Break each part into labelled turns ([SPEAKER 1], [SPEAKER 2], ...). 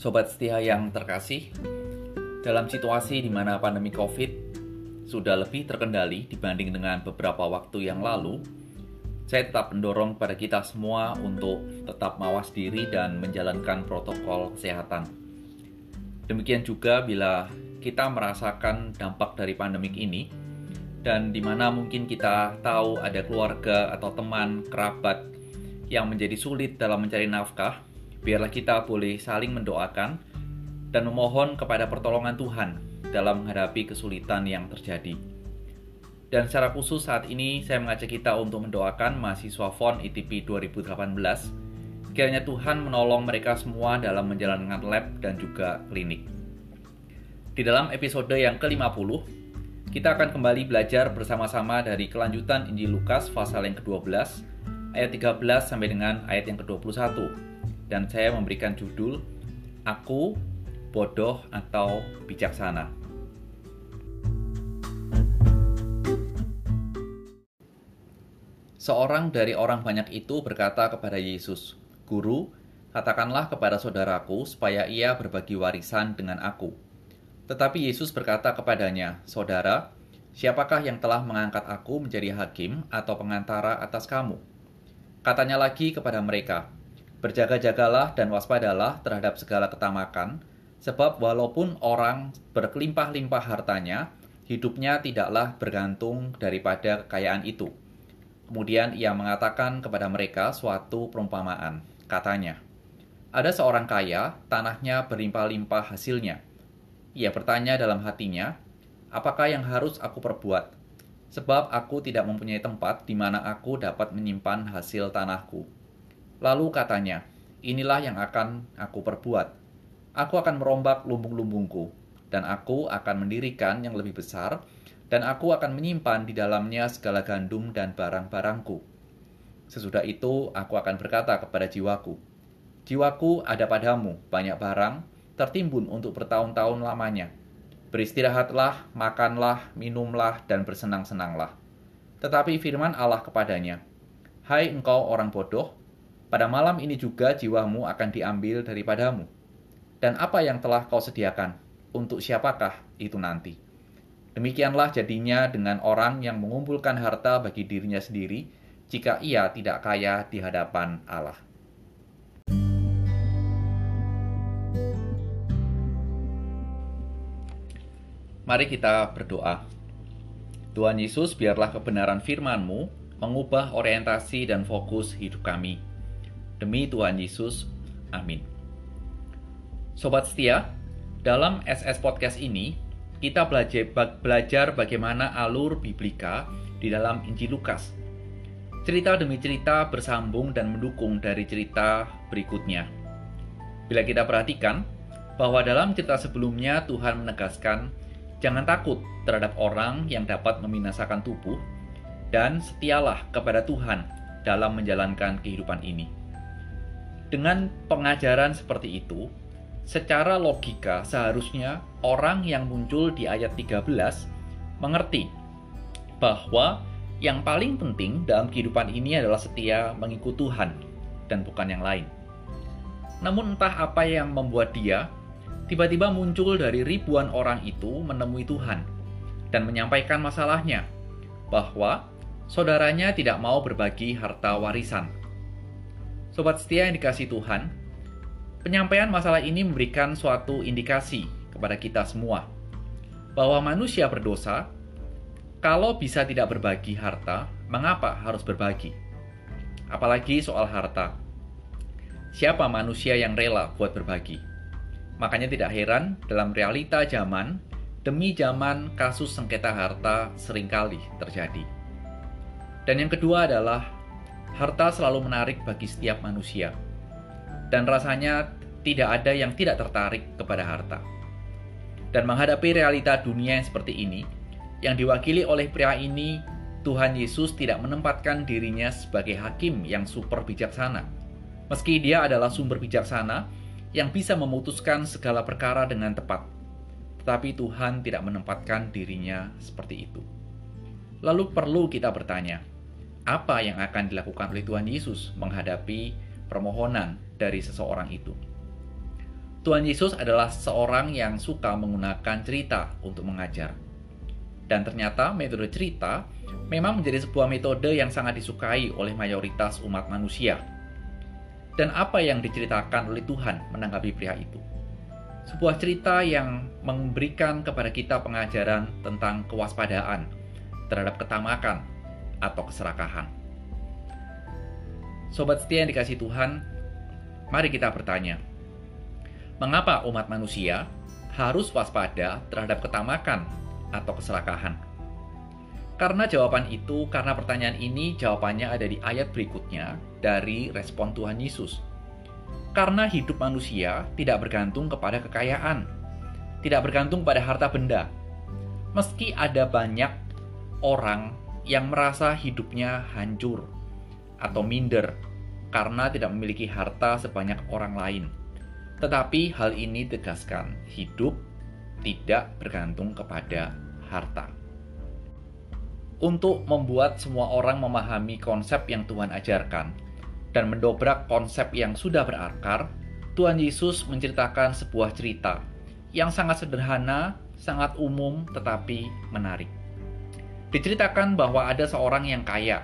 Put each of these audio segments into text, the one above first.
[SPEAKER 1] Sobat setia yang terkasih, dalam situasi di mana pandemi COVID sudah lebih terkendali dibanding dengan beberapa waktu yang lalu, saya tetap mendorong pada kita semua untuk tetap mawas diri dan menjalankan protokol kesehatan. Demikian juga bila kita merasakan dampak dari pandemik ini, dan di mana mungkin kita tahu ada keluarga atau teman, kerabat yang menjadi sulit dalam mencari nafkah, biarlah kita boleh saling mendoakan dan memohon kepada pertolongan Tuhan dalam menghadapi kesulitan yang terjadi. Dan secara khusus saat ini saya mengajak kita untuk mendoakan mahasiswa FON ITP 2018. Kiranya Tuhan menolong mereka semua dalam menjalankan lab dan juga klinik. Di dalam episode yang ke-50, kita akan kembali belajar bersama-sama dari kelanjutan Injil Lukas pasal yang ke-12 ayat 13 sampai dengan ayat yang ke-21. Dan saya memberikan judul Aku bodoh atau bijaksana. Seorang dari orang banyak itu berkata kepada Yesus, "Guru, katakanlah kepada saudaraku supaya ia berbagi warisan dengan aku." Tetapi Yesus berkata kepadanya, Saudara, siapakah yang telah mengangkat aku menjadi hakim atau pengantara atas kamu? Katanya lagi kepada mereka, Berjaga-jagalah dan waspadalah terhadap segala ketamakan, sebab walaupun orang berkelimpah-limpah hartanya, hidupnya tidaklah bergantung daripada kekayaan itu. Kemudian ia mengatakan kepada mereka suatu perumpamaan. Katanya, ada seorang kaya, tanahnya berlimpah-limpah hasilnya. Ia bertanya dalam hatinya, apakah yang harus aku perbuat? Sebab aku tidak mempunyai tempat di mana aku dapat menyimpan hasil tanahku. Lalu katanya, inilah yang akan aku perbuat. Aku akan merombak lumbung-lumbungku, dan aku akan mendirikan yang lebih besar, dan aku akan menyimpan di dalamnya segala gandum dan barang-barangku. Sesudah itu, aku akan berkata kepada jiwaku, Jiwaku ada padamu banyak barang, tertimbun untuk bertahun-tahun lamanya. Beristirahatlah, makanlah, minumlah, dan bersenang-senanglah. Tetapi firman Allah kepadanya, Hai engkau orang bodoh, pada malam ini juga jiwamu akan diambil daripadamu. Dan apa yang telah kau sediakan? Untuk siapakah itu nanti? Demikianlah jadinya dengan orang yang mengumpulkan harta bagi dirinya sendiri, jika ia tidak kaya di hadapan Allah. Mari kita berdoa. Tuhan Yesus, biarlah kebenaran firman-Mu mengubah orientasi dan fokus hidup kami. Demi Tuhan Yesus, amin. Sobat setia, dalam SS Podcast ini, kita belajar, bagaimana alur Biblika di dalam Injil Lukas. Cerita demi cerita bersambung dan mendukung dari cerita berikutnya. Bila kita perhatikan, bahwa dalam cerita sebelumnya Tuhan menegaskan Jangan takut terhadap orang yang dapat membinasakan tubuh, dan setialah kepada Tuhan dalam menjalankan kehidupan ini. Dengan pengajaran seperti itu, secara logika seharusnya orang yang muncul di ayat 13 mengerti bahwa yang paling penting dalam kehidupan ini adalah setia mengikut Tuhan dan bukan yang lain. Namun entah apa yang membuat dia tiba-tiba muncul dari ribuan orang itu menemui Tuhan dan menyampaikan masalahnya bahwa saudaranya tidak mau berbagi harta warisan. Sobat setia yang dikasih Tuhan, penyampaian masalah ini memberikan suatu indikasi kepada kita semua bahwa manusia berdosa kalau bisa tidak berbagi harta, mengapa harus berbagi? Apalagi soal harta. Siapa manusia yang rela buat berbagi? Makanya tidak heran dalam realita zaman, demi zaman kasus sengketa harta sering kali terjadi. Dan yang kedua adalah harta selalu menarik bagi setiap manusia. Dan rasanya tidak ada yang tidak tertarik kepada harta. Dan menghadapi realita dunia yang seperti ini, yang diwakili oleh pria ini, Tuhan Yesus tidak menempatkan dirinya sebagai hakim yang super bijaksana. Meski dia adalah sumber bijaksana, yang bisa memutuskan segala perkara dengan tepat. Tetapi Tuhan tidak menempatkan dirinya seperti itu. Lalu perlu kita bertanya, apa yang akan dilakukan oleh Tuhan Yesus menghadapi permohonan dari seseorang itu? Tuhan Yesus adalah seorang yang suka menggunakan cerita untuk mengajar. Dan ternyata metode cerita memang menjadi sebuah metode yang sangat disukai oleh mayoritas umat manusia. Dan apa yang diceritakan oleh Tuhan menanggapi pria itu? Sebuah cerita yang memberikan kepada kita pengajaran tentang kewaspadaan terhadap ketamakan atau keserakahan. Sobat setia yang dikasih Tuhan, mari kita bertanya, Mengapa umat manusia harus waspada terhadap ketamakan atau keserakahan? Karena jawaban itu, karena pertanyaan ini jawabannya ada di ayat berikutnya dari respon Tuhan Yesus. Karena hidup manusia tidak bergantung kepada kekayaan, tidak bergantung pada harta benda. Meski ada banyak orang yang merasa hidupnya hancur atau minder karena tidak memiliki harta sebanyak orang lain tetapi hal ini tegaskan hidup tidak bergantung kepada harta. Untuk membuat semua orang memahami konsep yang Tuhan ajarkan dan mendobrak konsep yang sudah berakar, Tuhan Yesus menceritakan sebuah cerita yang sangat sederhana, sangat umum, tetapi menarik. Diceritakan bahwa ada seorang yang kaya.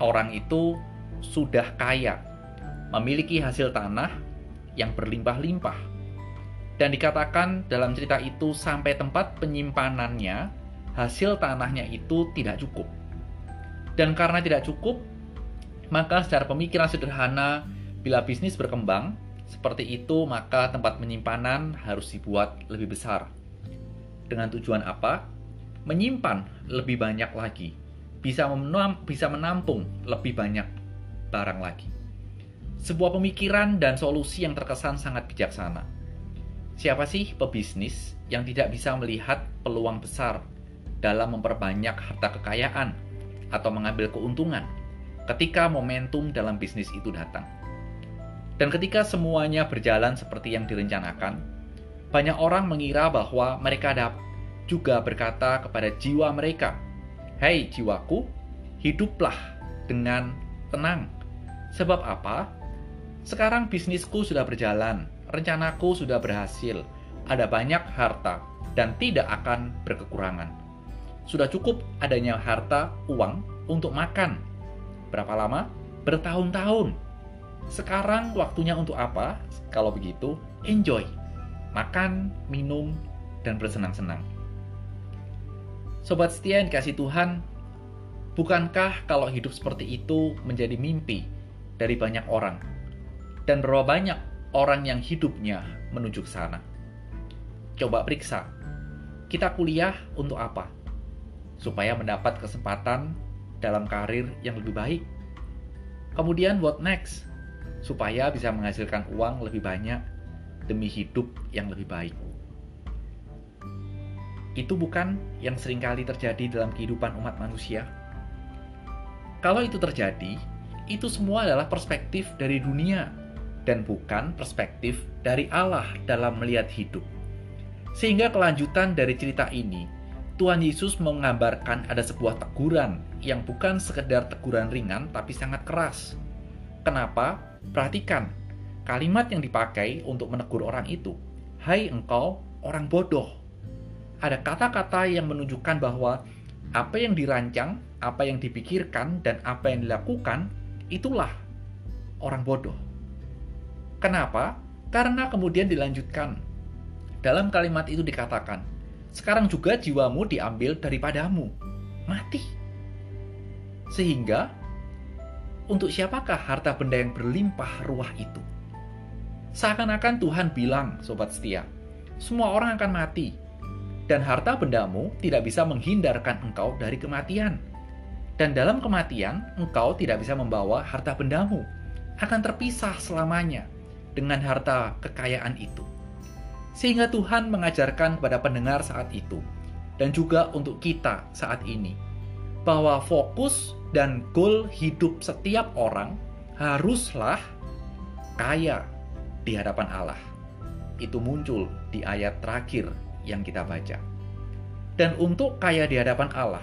[SPEAKER 1] Orang itu sudah kaya, memiliki hasil tanah yang berlimpah-limpah. Dan dikatakan dalam cerita itu sampai tempat penyimpanannya, hasil tanahnya itu tidak cukup. Dan karena tidak cukup, maka secara pemikiran sederhana, bila bisnis berkembang, seperti itu maka tempat penyimpanan harus dibuat lebih besar. Dengan tujuan apa? Menyimpan lebih banyak lagi. Bisa, bisa menampung lebih banyak barang lagi. Sebuah pemikiran dan solusi yang terkesan sangat bijaksana. Siapa sih pebisnis yang tidak bisa melihat peluang besar dalam memperbanyak harta kekayaan atau mengambil keuntungan ketika momentum dalam bisnis itu datang? Dan ketika semuanya berjalan seperti yang direncanakan, banyak orang mengira bahwa mereka dapat juga berkata kepada jiwa mereka, "Hei jiwaku, hiduplah dengan tenang." Sebab apa? Sekarang bisnisku sudah berjalan, rencanaku sudah berhasil, ada banyak harta, dan tidak akan berkekurangan. Sudah cukup adanya harta, uang untuk makan. Berapa lama? Bertahun-tahun. Sekarang waktunya untuk apa? Kalau begitu, enjoy. Makan, minum, dan bersenang-senang. Sobat setia yang dikasih Tuhan, bukankah kalau hidup seperti itu menjadi mimpi dari banyak orang? dan berapa banyak orang yang hidupnya menuju ke sana. Coba periksa, kita kuliah untuk apa? Supaya mendapat kesempatan dalam karir yang lebih baik. Kemudian what next? Supaya bisa menghasilkan uang lebih banyak demi hidup yang lebih baik. Itu bukan yang sering kali terjadi dalam kehidupan umat manusia. Kalau itu terjadi, itu semua adalah perspektif dari dunia dan bukan perspektif dari Allah dalam melihat hidup. Sehingga kelanjutan dari cerita ini, Tuhan Yesus menggambarkan ada sebuah teguran yang bukan sekedar teguran ringan tapi sangat keras. Kenapa? Perhatikan, kalimat yang dipakai untuk menegur orang itu. Hai engkau orang bodoh. Ada kata-kata yang menunjukkan bahwa apa yang dirancang, apa yang dipikirkan, dan apa yang dilakukan, itulah orang bodoh. Kenapa? Karena kemudian dilanjutkan. Dalam kalimat itu dikatakan, sekarang juga jiwamu diambil daripadamu. Mati. Sehingga, untuk siapakah harta benda yang berlimpah ruah itu? Seakan-akan Tuhan bilang, sobat setia, semua orang akan mati, dan harta bendamu tidak bisa menghindarkan engkau dari kematian. Dan dalam kematian, engkau tidak bisa membawa harta bendamu, akan terpisah selamanya dengan harta kekayaan itu. Sehingga Tuhan mengajarkan kepada pendengar saat itu, dan juga untuk kita saat ini, bahwa fokus dan goal hidup setiap orang haruslah kaya di hadapan Allah. Itu muncul di ayat terakhir yang kita baca. Dan untuk kaya di hadapan Allah,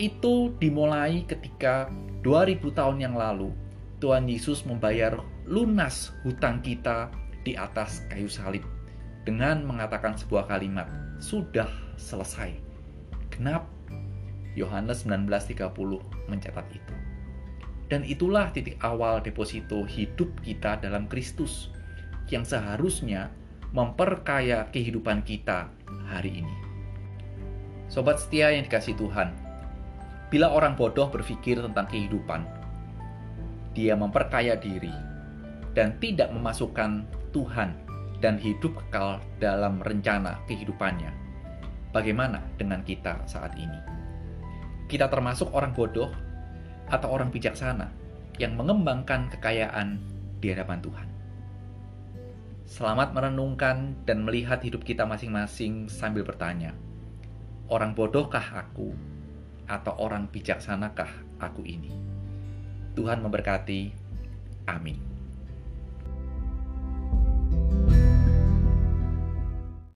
[SPEAKER 1] itu dimulai ketika 2000 tahun yang lalu Tuhan Yesus membayar lunas hutang kita di atas kayu salib dengan mengatakan sebuah kalimat, "Sudah selesai." Genap Yohanes 19:30 mencatat itu. Dan itulah titik awal deposito hidup kita dalam Kristus yang seharusnya memperkaya kehidupan kita hari ini. Sobat setia yang dikasih Tuhan, bila orang bodoh berpikir tentang kehidupan, dia memperkaya diri dan tidak memasukkan Tuhan dan hidup kekal dalam rencana kehidupannya. Bagaimana dengan kita saat ini? Kita termasuk orang bodoh atau orang bijaksana yang mengembangkan kekayaan di hadapan Tuhan. Selamat merenungkan dan melihat hidup kita masing-masing sambil bertanya, orang bodohkah aku atau orang bijaksanakah aku ini? Tuhan memberkati. Amin.